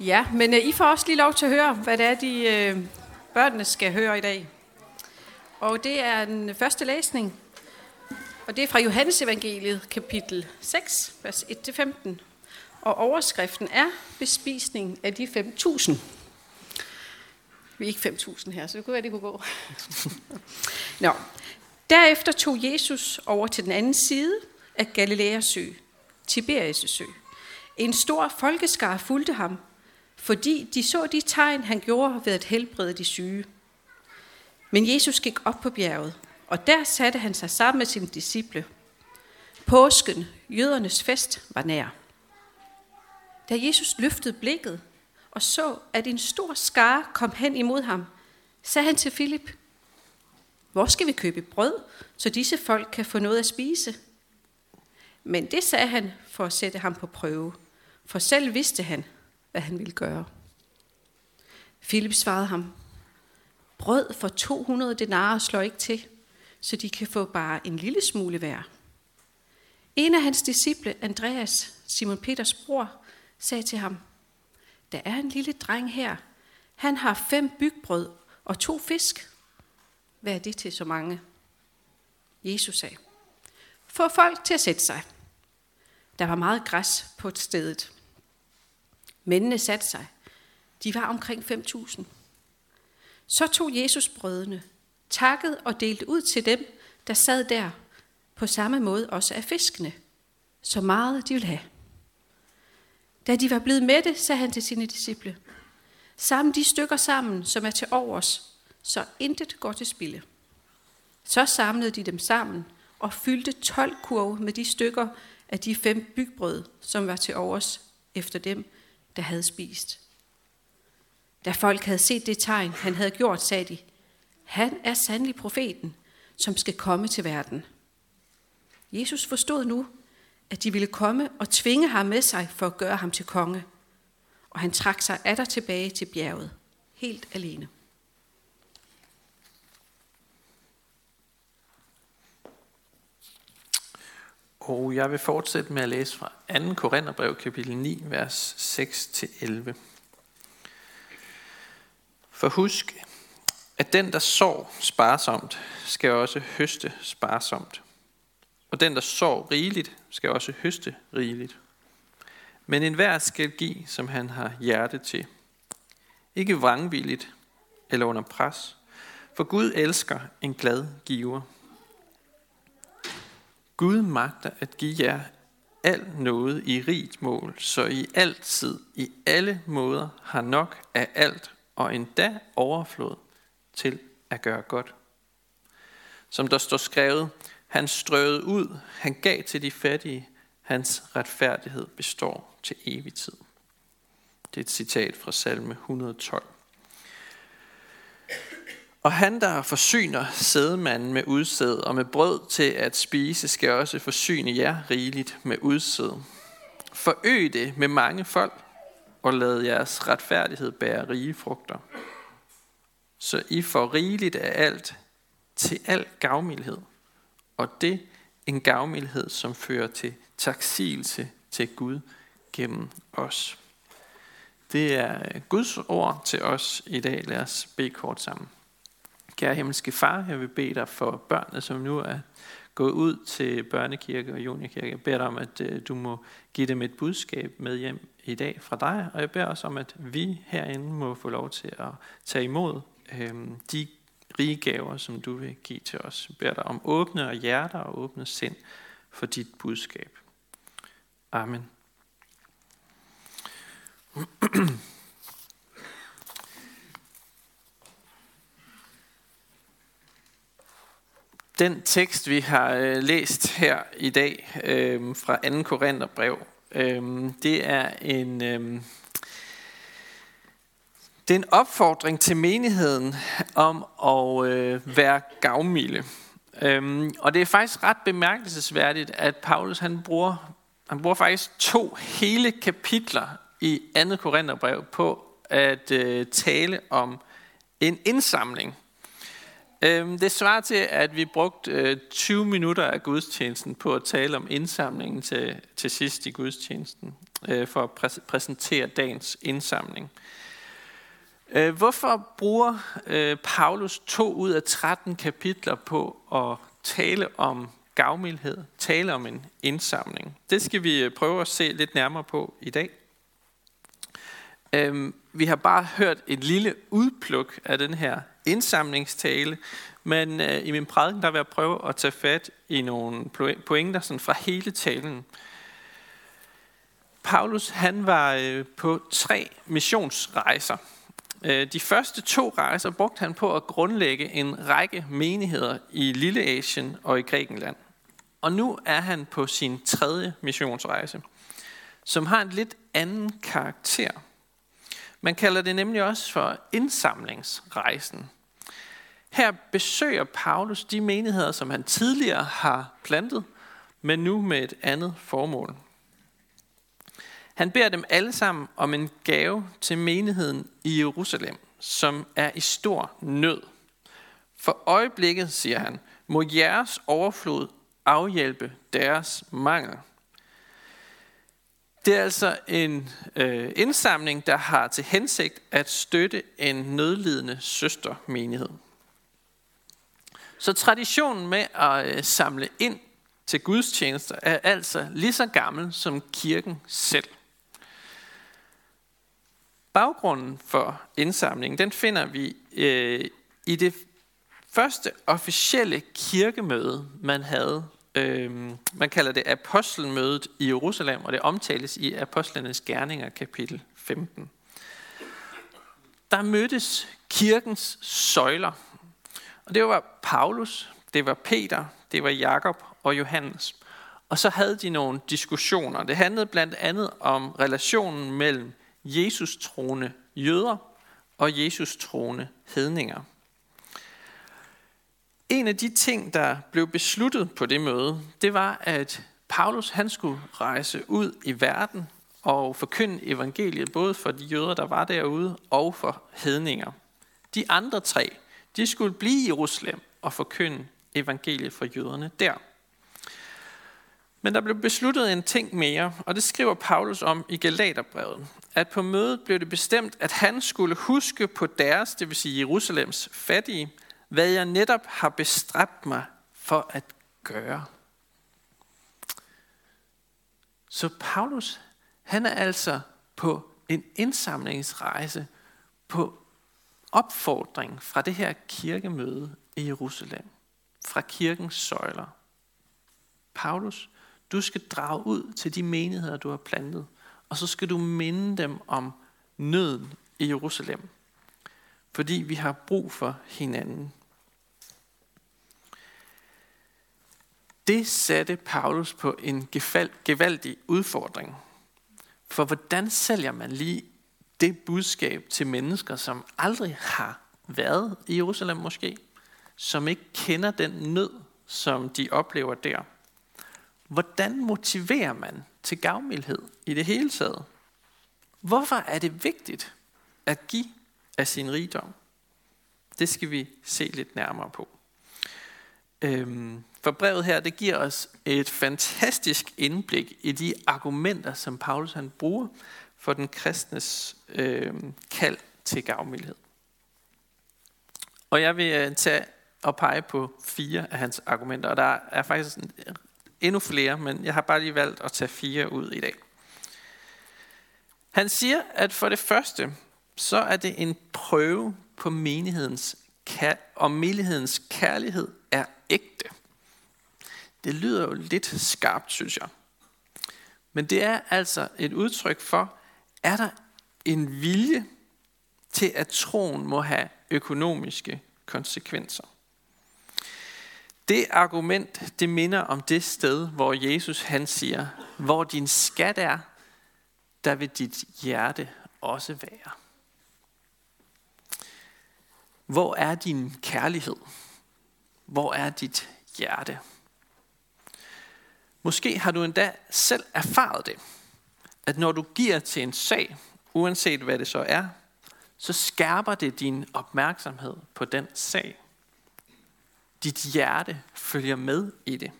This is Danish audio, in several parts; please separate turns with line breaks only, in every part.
Ja, men uh, I får også lige lov til at høre, hvad det er, de uh, børnene skal høre i dag. Og det er den første læsning, og det er fra Johannes evangeliet, kapitel 6, vers 1-15. Og overskriften er bespisningen af de 5.000. Vi er ikke 5.000 her, så det kunne være, det kunne gå. Nå. Derefter tog Jesus over til den anden side af Galileas sø, Tiberias sø. En stor folkeskar fulgte ham, fordi de så de tegn, han gjorde ved at helbrede de syge. Men Jesus gik op på bjerget, og der satte han sig sammen med sine disciple. Påsken, jødernes fest, var nær. Da Jesus løftede blikket og så, at en stor skare kom hen imod ham, sagde han til Filip, hvor skal vi købe brød, så disse folk kan få noget at spise? Men det sagde han for at sætte ham på prøve, for selv vidste han, hvad han ville gøre. Filip svarede ham, brød for 200 denarer slår ikke til, så de kan få bare en lille smule hver. En af hans disciple, Andreas, Simon Peters bror, sagde til ham, der er en lille dreng her. Han har fem bygbrød og to fisk. Hvad er det til så mange? Jesus sagde, få folk til at sætte sig. Der var meget græs på et stedet. Mændene satte sig. De var omkring 5.000. Så tog Jesus brødene, takkede og delte ud til dem, der sad der, på samme måde også af fiskene, så meget de ville have. Da de var blevet mætte, sagde han til sine disciple, Sammen de stykker sammen, som er til overs, så intet går til spilde. Så samlede de dem sammen og fyldte 12 kurve med de stykker af de fem bygbrød, som var til overs efter dem, der havde spist. Da folk havde set det tegn, han havde gjort, sagde de, han er sandelig profeten, som skal komme til verden. Jesus forstod nu, at de ville komme og tvinge ham med sig for at gøre ham til konge. Og han trak sig atter tilbage til bjerget, helt alene.
Og jeg vil fortsætte med at læse fra 2. Korintherbrev kapitel 9, vers 6-11. For husk, at den, der sår sparsomt, skal også høste sparsomt. Og den, der sår rigeligt, skal også høste rigeligt. Men enhver skal give, som han har hjerte til. Ikke vrangvilligt eller under pres, for Gud elsker en glad giver. Gud magter at give jer al noget i rigt mål, så I altid, i alle måder, har nok af alt, og endda overflod til at gøre godt. Som der står skrevet, han strøede ud, han gav til de fattige, hans retfærdighed består til evig tid. Det er et citat fra salme 112. Og han, der forsyner sædmanden med udsæd og med brød til at spise, skal også forsyne jer rigeligt med udsæd. Forøg det med mange folk, og lad jeres retfærdighed bære rige frugter. Så I får rigeligt af alt til al gavmildhed, og det en gavmildhed, som fører til taksigelse til Gud gennem os. Det er Guds ord til os i dag. Lad os bede kort sammen. Kære himmelske far, jeg vil bede dig for børnene, som nu er gået ud til børnekirke og juniorkirke. Jeg beder dig om, at øh, du må give dem et budskab med hjem i dag fra dig, og jeg beder også om, at vi herinde må få lov til at tage imod øhm, de rige gaver, som du vil give til os. Jeg beder dig om åbne og hjerter og åbne sind for dit budskab. Amen. Den tekst, vi har øh, læst her i dag øh, fra 2. Korintherbrev, øh, det er en... Øh, det er en opfordring til menigheden om at øh, være gavmilde. Øhm, og det er faktisk ret bemærkelsesværdigt, at Paulus han bruger, han bruger faktisk to hele kapitler i 2. Korintherbrev på at øh, tale om en indsamling. Øhm, det svarer til, at vi brugte øh, 20 minutter af gudstjenesten på at tale om indsamlingen til, til sidst i gudstjenesten. Øh, for at præ- præsentere dagens indsamling. Øh, hvorfor bruger Paulus to ud af 13 kapitler på at tale om gavmildhed, tale om en indsamling? Det skal vi prøve at se lidt nærmere på i dag. Øhm, vi har bare hørt et lille udpluk af den her indsamlingstale, men øh, i min prædiken der vil jeg prøve at tage fat i nogle pointer sådan fra hele talen. Paulus han var øh, på tre missionsrejser. Øh, de første to rejser brugte han på at grundlægge en række menigheder i Lille Asien og i Grækenland. Og nu er han på sin tredje missionsrejse, som har en lidt anden karakter. Man kalder det nemlig også for indsamlingsrejsen. Her besøger Paulus de menigheder, som han tidligere har plantet, men nu med et andet formål. Han beder dem alle sammen om en gave til menigheden i Jerusalem, som er i stor nød. For øjeblikket, siger han, må jeres overflod afhjælpe deres mangel. Det er altså en øh, indsamling, der har til hensigt at støtte en nødlidende søstermenighed. Så traditionen med at øh, samle ind til gudstjenester er altså lige så gammel som kirken selv. Baggrunden for indsamlingen, den finder vi øh, i det første officielle kirkemøde, man havde. Øh, man kalder det apostelmødet i Jerusalem, og det omtales i Apostlenes Gerninger, kapitel 15. Der mødtes kirkens søjler, og det var Paulus, det var Peter, det var Jakob og Johannes. Og så havde de nogle diskussioner. Det handlede blandt andet om relationen mellem Jesus troende jøder og Jesus troende hedninger. En af de ting, der blev besluttet på det møde, det var, at Paulus han skulle rejse ud i verden og forkynde evangeliet, både for de jøder, der var derude, og for hedninger. De andre tre, de skulle blive i Jerusalem og forkynde evangeliet for jøderne der. Men der blev besluttet en ting mere, og det skriver Paulus om i Galaterbrevet, at på mødet blev det bestemt, at han skulle huske på deres, det vil sige Jerusalems fattige, hvad jeg netop har bestræbt mig for at gøre. Så Paulus, han er altså på en indsamlingsrejse på opfordring fra det her kirkemøde i Jerusalem, fra kirkens søjler. Paulus, du skal drage ud til de menigheder, du har plantet, og så skal du minde dem om nøden i Jerusalem. Fordi vi har brug for hinanden. Det satte Paulus på en gevaldig udfordring. For hvordan sælger man lige det budskab til mennesker, som aldrig har været i Jerusalem måske, som ikke kender den nød, som de oplever der? Hvordan motiverer man til gavmildhed i det hele taget? Hvorfor er det vigtigt at give af sin rigdom? Det skal vi se lidt nærmere på. Øhm, for brevet her, det giver os et fantastisk indblik i de argumenter, som Paulus han bruger for den kristnes øh, kald til gavmildhed. Og jeg vil øh, tage og pege på fire af hans argumenter, og der er faktisk øh, endnu flere, men jeg har bare lige valgt at tage fire ud i dag. Han siger, at for det første, så er det en prøve på menighedens, om menighedens kærlighed er ægte. Det lyder jo lidt skarpt, synes jeg. Men det er altså et udtryk for, er der en vilje til, at troen må have økonomiske konsekvenser. Det argument, det minder om det sted, hvor Jesus han siger, hvor din skat er, der vil dit hjerte også være. Hvor er din kærlighed? Hvor er dit hjerte? Måske har du endda selv erfaret det, at når du giver til en sag, uanset hvad det så er, så skærper det din opmærksomhed på den sag. Dit hjerte følger med i det.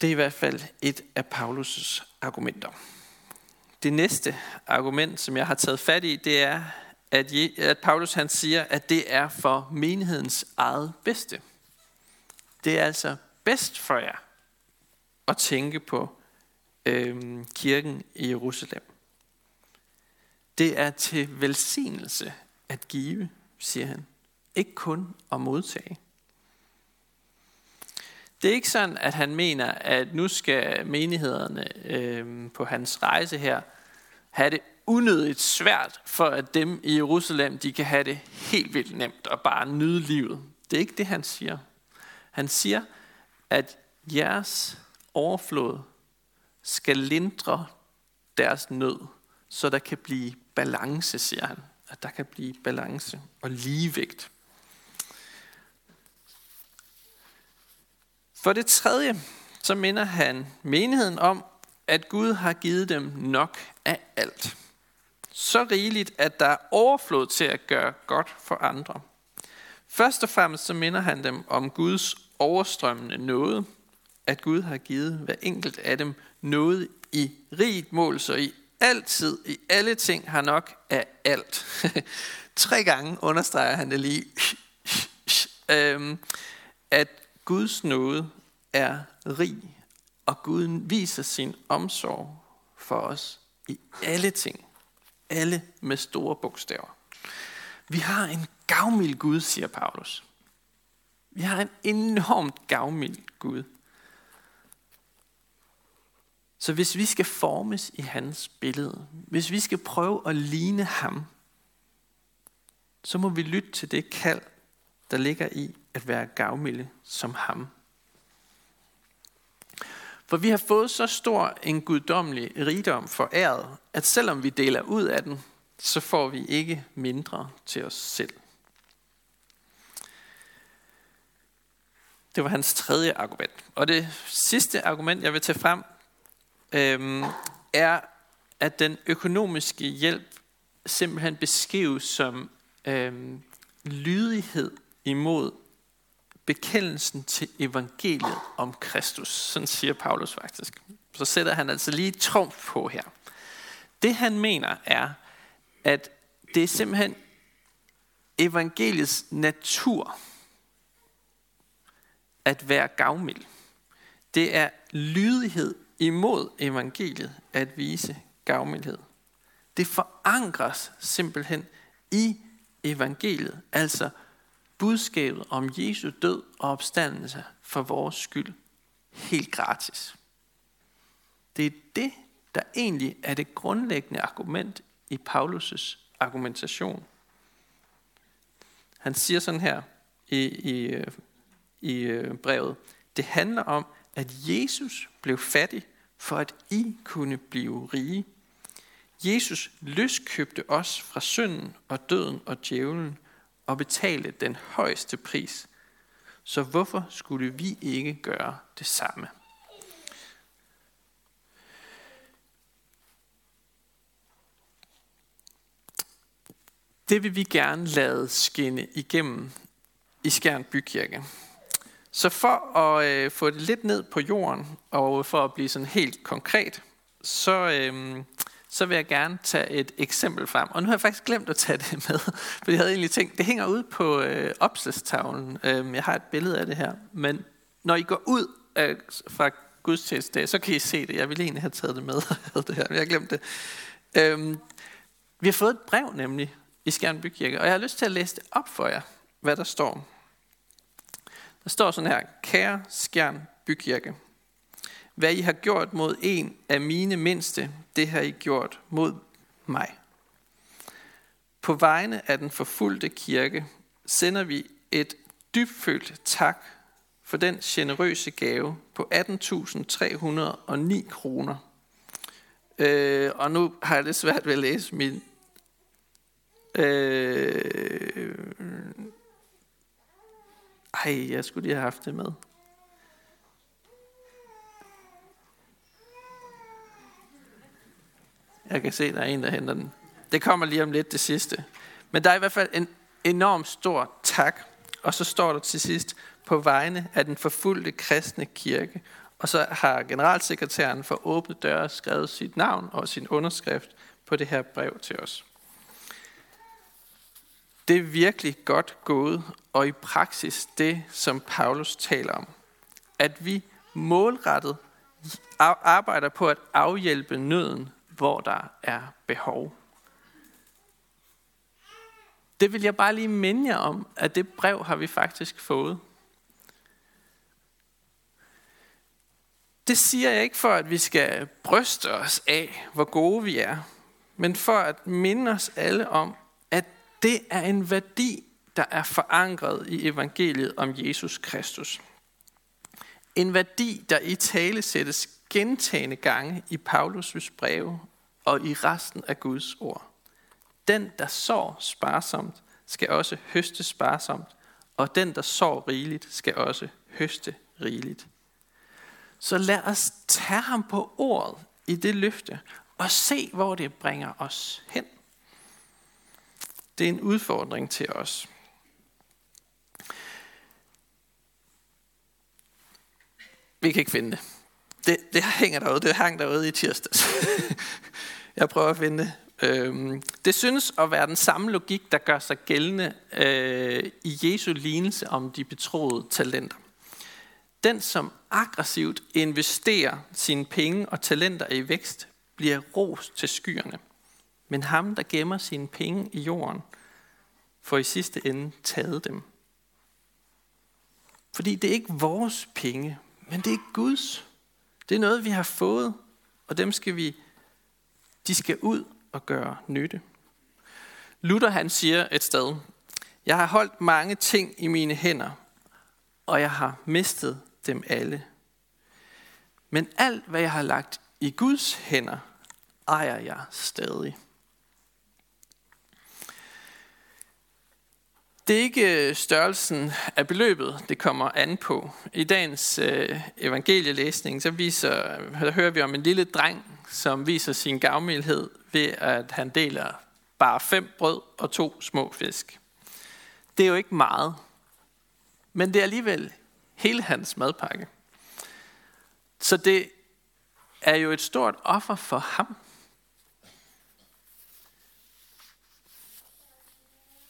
Det er i hvert fald et af Paulus' argumenter. Det næste argument, som jeg har taget fat i, det er, at, at Paulus han siger, at det er for menighedens eget bedste. Det er altså bedst for jer at tænke på øhm, kirken i Jerusalem. Det er til velsignelse at give, siger han. Ikke kun at modtage. Det er ikke sådan, at han mener, at nu skal menighederne øh, på hans rejse her have det unødigt svært, for at dem i Jerusalem, de kan have det helt vildt nemt og bare nyde livet. Det er ikke det, han siger. Han siger, at jeres overflod skal lindre deres nød, så der kan blive balance, siger han. At der kan blive balance og ligevægt. For det tredje, så minder han menigheden om, at Gud har givet dem nok af alt. Så rigeligt, at der er overflod til at gøre godt for andre. Først og fremmest så minder han dem om Guds overstrømmende nåde, at Gud har givet hver enkelt af dem noget i rigt mål, så i altid, i alle ting har nok af alt. Tre gange understreger han det lige, øhm, at Guds nåde er rig, og Gud viser sin omsorg for os i alle ting. Alle med store bogstaver. Vi har en gavmild Gud, siger Paulus. Vi har en enormt gavmild Gud. Så hvis vi skal formes i hans billede, hvis vi skal prøve at ligne ham, så må vi lytte til det kald, der ligger i at være gavmilde som ham. For vi har fået så stor en guddommelig rigdom for æret, at selvom vi deler ud af den, så får vi ikke mindre til os selv. Det var hans tredje argument. Og det sidste argument, jeg vil tage frem, øhm, er, at den økonomiske hjælp simpelthen beskrives som øhm, lydighed imod bekendelsen til evangeliet om Kristus. Sådan siger Paulus faktisk. Så sætter han altså lige trumf på her. Det han mener er, at det er simpelthen evangeliets natur at være gavmild. Det er lydighed imod evangeliet at vise gavmildhed. Det forankres simpelthen i evangeliet, altså budskabet om Jesu død og opstandelse for vores skyld helt gratis. Det er det, der egentlig er det grundlæggende argument i Paulus' argumentation. Han siger sådan her i, i, øh, i øh, brevet. Det handler om, at Jesus blev fattig, for at I kunne blive rige. Jesus løskøbte os fra synden og døden og djævlen og betalte den højeste pris. Så hvorfor skulle vi ikke gøre det samme? Det vil vi gerne lade skinne igennem i Skjern Bykirke. Så for at øh, få det lidt ned på jorden, og for at blive sådan helt konkret, så, øh, så vil jeg gerne tage et eksempel frem. Og nu har jeg faktisk glemt at tage det med, for jeg havde egentlig tænkt, det hænger ud på øh, opslagstavlen. Øh, jeg har et billede af det her. Men når I går ud af, fra gudstjenestedag, så kan I se det. Jeg ville egentlig have taget det med, det her, men jeg har glemt det. Øh, vi har fået et brev nemlig i Skjern Bykirke, og jeg har lyst til at læse det op for jer, hvad der står. Der står sådan her, kære Skjern Bykirke. Hvad I har gjort mod en af mine mindste, det har I gjort mod mig. På vegne af den forfulgte kirke sender vi et dybfølt tak for den generøse gave på 18.309 kroner. Øh, og nu har jeg det svært ved at læse min... Øh, ej, jeg skulle lige have haft det med. Jeg kan se, der er en, der henter den. Det kommer lige om lidt det sidste. Men der er i hvert fald en enorm stor tak. Og så står der til sidst, på vegne af den forfulgte kristne kirke Og så har generalsekretæren for åbne døre skrevet sit navn og sin underskrift på det her brev til os. Det er virkelig godt gået, og i praksis det, som Paulus taler om. At vi målrettet arbejder på at afhjælpe nøden, hvor der er behov. Det vil jeg bare lige minde jer om, at det brev har vi faktisk fået. Det siger jeg ikke for, at vi skal bryste os af, hvor gode vi er, men for at minde os alle om, det er en værdi, der er forankret i evangeliet om Jesus Kristus. En værdi, der i tale sættes gentagende gange i Paulus' breve og i resten af Guds ord. Den, der sår sparsomt, skal også høste sparsomt, og den, der sår rigeligt, skal også høste rigeligt. Så lad os tage ham på ordet i det løfte, og se, hvor det bringer os hen. Det er en udfordring til os. Vi kan ikke finde det. Det, det hænger derude. Det hang derude i tirsdags. Jeg prøver at finde det. Øhm, det synes at være den samme logik, der gør sig gældende øh, i Jesu lignelse om de betroede talenter. Den, som aggressivt investerer sine penge og talenter i vækst, bliver ros til skyerne. Men ham, der gemmer sine penge i jorden, får i sidste ende taget dem. Fordi det er ikke vores penge, men det er Guds. Det er noget, vi har fået, og dem skal vi, de skal ud og gøre nytte. Luther han siger et sted, jeg har holdt mange ting i mine hænder, og jeg har mistet dem alle. Men alt, hvad jeg har lagt i Guds hænder, ejer jeg stadig. Det er ikke øh, størrelsen af beløbet, det kommer an på. I dagens øh, evangelielæsning, så viser, der hører vi om en lille dreng, som viser sin gavmildhed ved, at han deler bare fem brød og to små fisk. Det er jo ikke meget, men det er alligevel hele hans madpakke. Så det er jo et stort offer for ham.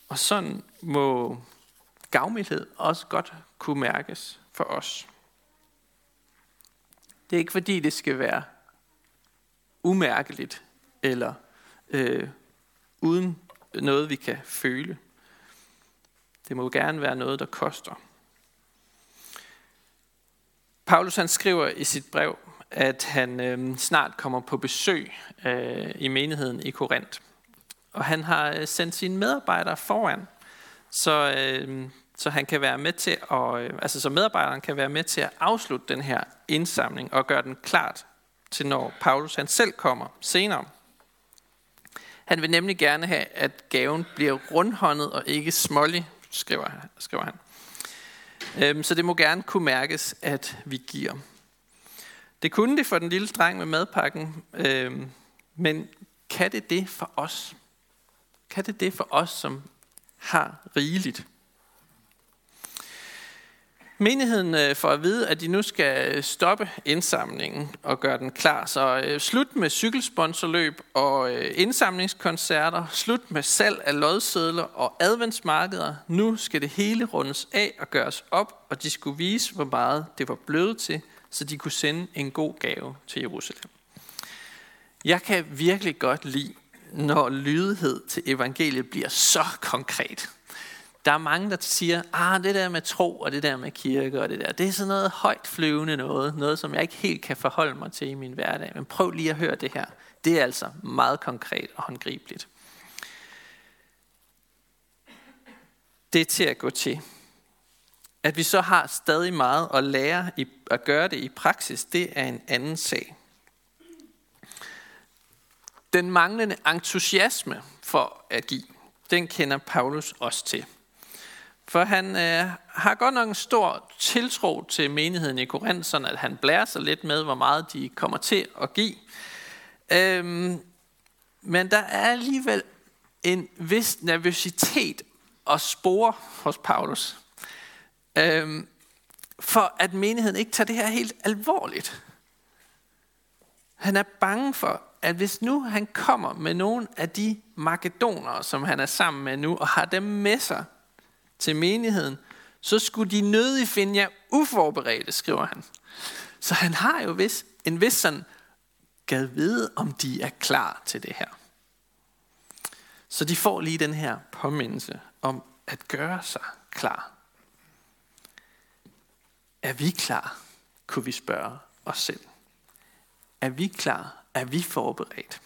Og sådan må gavmildhed også godt kunne mærkes for os. Det er ikke fordi, det skal være umærkeligt eller øh, uden noget, vi kan føle. Det må gerne være noget, der koster. Paulus han skriver i sit brev, at han øh, snart kommer på besøg øh, i menigheden i Korinth. Og han har øh, sendt sine medarbejdere foran, så, øh, så han kan være med til at, øh, altså så medarbejderen kan være med til at afslutte den her indsamling og gøre den klart til når Paulus han selv kommer senere. Han vil nemlig gerne have, at gaven bliver rundhåndet og ikke smålig, skriver, skriver han. Øhm, så det må gerne kunne mærkes, at vi giver. Det kunne det for den lille dreng med madpakken, øhm, men kan det det for os? Kan det det for os, som har rigeligt? Menigheden øh, får at vide, at de nu skal stoppe indsamlingen og gøre den klar. Så øh, slut med cykelsponsorløb og øh, indsamlingskoncerter, slut med salg af lodsedler og adventsmarkeder. Nu skal det hele rundes af og gøres op, og de skulle vise, hvor meget det var blevet til, så de kunne sende en god gave til Jerusalem. Jeg kan virkelig godt lide, når lydighed til evangeliet bliver så konkret. Der er mange, der siger, ah, det der med tro og det der med kirke og det der, det er sådan noget højt flyvende noget, noget som jeg ikke helt kan forholde mig til i min hverdag. Men prøv lige at høre det her. Det er altså meget konkret og håndgribeligt. Det er til at gå til. At vi så har stadig meget at lære i, at gøre det i praksis, det er en anden sag. Den manglende entusiasme for at give, den kender Paulus også til. For han øh, har godt nok en stor tiltro til menigheden i Korinth, sådan at han blærer sig lidt med, hvor meget de kommer til at give. Øhm, men der er alligevel en vis nervøsitet og spore hos Paulus. Øhm, for at menigheden ikke tager det her helt alvorligt. Han er bange for, at hvis nu han kommer med nogle af de makedonere, som han er sammen med nu, og har dem med sig til menigheden, så skulle de nødig finde jer uforberedte, skriver han. Så han har jo vis, en vis sådan, gad vide, om de er klar til det her. Så de får lige den her påmindelse om at gøre sig klar. Er vi klar, kunne vi spørge os selv. Er vi klar? Er vi forberedt?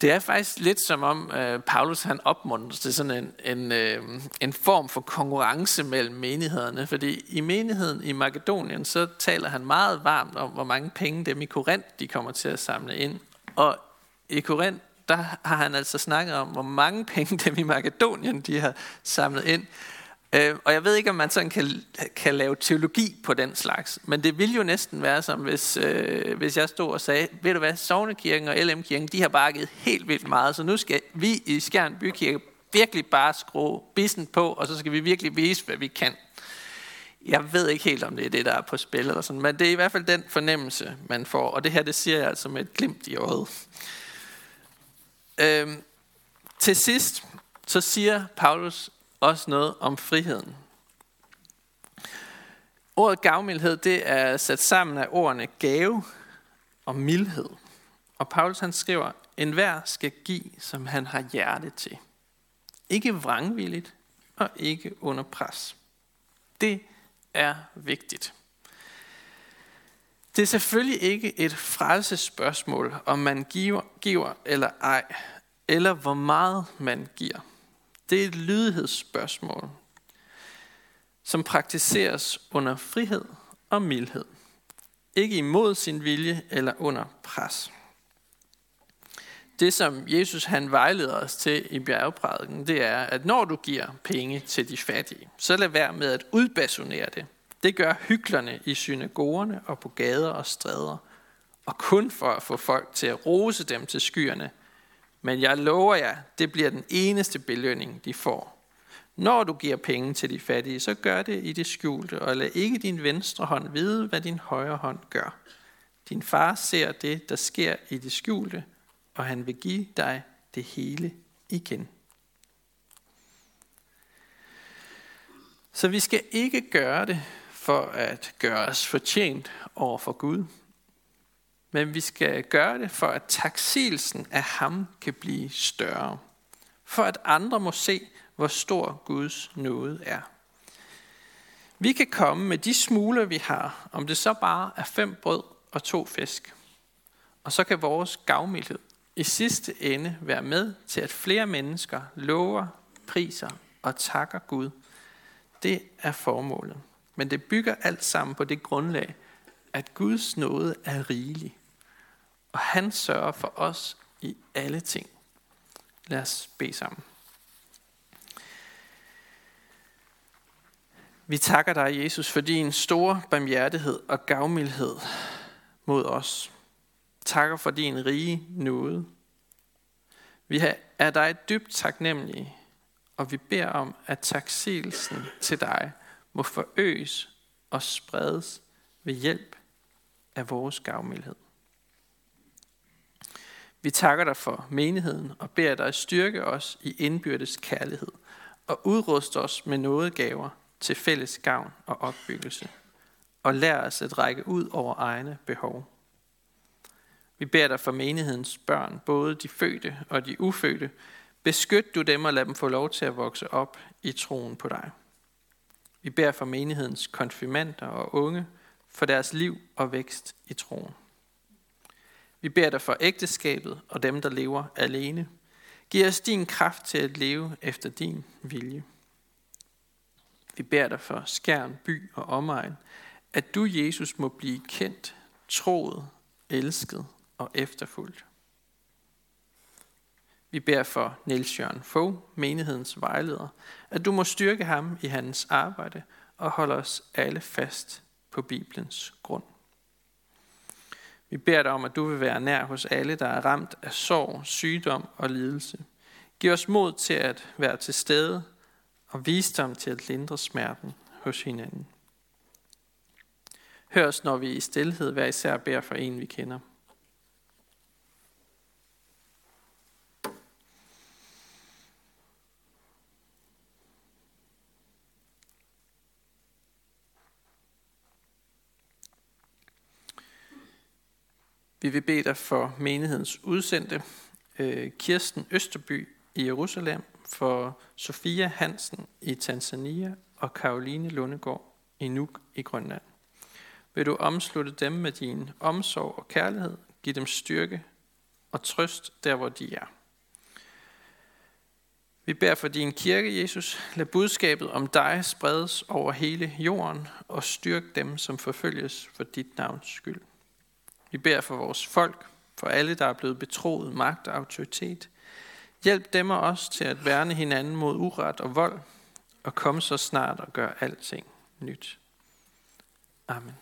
Det er faktisk lidt som om øh, Paulus han opmuntrer til sådan en, en, øh, en form for konkurrence mellem menighederne. Fordi i menigheden i Makedonien, så taler han meget varmt om, hvor mange penge dem i Korinth, de kommer til at samle ind. Og i Korinth, der har han altså snakket om, hvor mange penge dem i Makedonien, de har samlet ind. Øh, og jeg ved ikke, om man sådan kan, kan lave teologi på den slags, men det ville jo næsten være som, hvis, øh, hvis jeg stod og sagde, ved du hvad, Sognekirken og LM-kirken, de har bakket helt vildt meget, så nu skal vi i Skjern Bykirke virkelig bare skrue bissen på, og så skal vi virkelig vise, hvad vi kan. Jeg ved ikke helt, om det er det, der er på spil, eller sådan, men det er i hvert fald den fornemmelse, man får, og det her, det siger jeg altså med et glimt i øjet. Øhm, til sidst, så siger Paulus også noget om friheden. Ordet gavmildhed, det er sat sammen af ordene gave og mildhed. Og Paulus han skriver, en hver skal give, som han har hjerte til. Ikke vrangvilligt og ikke under pres. Det er vigtigt. Det er selvfølgelig ikke et frelsespørgsmål, om man giver, giver eller ej, eller hvor meget man giver. Det er et lydighedsspørgsmål, som praktiseres under frihed og mildhed. Ikke imod sin vilje eller under pres. Det, som Jesus han vejleder os til i bjergprædiken, det er, at når du giver penge til de fattige, så lad være med at udbasonere det. Det gør hyklerne i synagogerne og på gader og stræder, og kun for at få folk til at rose dem til skyerne – men jeg lover jer, det bliver den eneste belønning, de får. Når du giver penge til de fattige, så gør det i det skjulte, og lad ikke din venstre hånd vide, hvad din højre hånd gør. Din far ser det, der sker i det skjulte, og han vil give dig det hele igen. Så vi skal ikke gøre det for at gøre os fortjent over for Gud, men vi skal gøre det for, at taksigelsen af ham kan blive større. For at andre må se, hvor stor Guds nåde er. Vi kan komme med de smuler, vi har, om det så bare er fem brød og to fisk. Og så kan vores gavmildhed i sidste ende være med til, at flere mennesker lover, priser og takker Gud. Det er formålet. Men det bygger alt sammen på det grundlag, at Guds nåde er rigelig. Og han sørger for os i alle ting. Lad os bede sammen. Vi takker dig, Jesus, for din store barmhjertighed og gavmildhed mod os. Takker for din rige nåde. Vi er dig dybt taknemmelige, og vi beder om, at taksigelsen til dig må forøges og spredes ved hjælp af vores gavmildhed. Vi takker dig for menigheden og beder dig styrke os i indbyrdes kærlighed og udruste os med nådegaver til fælles gavn og opbyggelse og lær os at række ud over egne behov. Vi beder dig for menighedens børn, både de fødte og de ufødte. Beskyt du dem og lad dem få lov til at vokse op i troen på dig. Vi beder for menighedens konfirmander og unge, for deres liv og vækst i troen. Vi beder dig for ægteskabet og dem, der lever alene. Giv os din kraft til at leve efter din vilje. Vi beder dig for skærn, by og omegn, at du, Jesus, må blive kendt, troet, elsket og efterfulgt. Vi beder for Niels Jørgen Fogh, menighedens vejleder, at du må styrke ham i hans arbejde og holde os alle fast på Bibelens grund. Vi beder dig om, at du vil være nær hos alle, der er ramt af sorg, sygdom og lidelse. Giv os mod til at være til stede og visdom til at lindre smerten hos hinanden. Hør os, når vi i stillhed hver især beder for en, vi kender. Vi vil bede dig for menighedens udsendte, øh, Kirsten Østerby i Jerusalem, for Sofia Hansen i Tanzania og Karoline Lundegård i Nuuk i Grønland. Vil du omslutte dem med din omsorg og kærlighed, give dem styrke og trøst der, hvor de er. Vi beder for din kirke, Jesus. Lad budskabet om dig spredes over hele jorden og styrk dem, som forfølges for dit navns skyld. Vi beder for vores folk, for alle, der er blevet betroet magt og autoritet. Hjælp dem og os til at værne hinanden mod uret og vold, og kom så snart og gør alting nyt. Amen.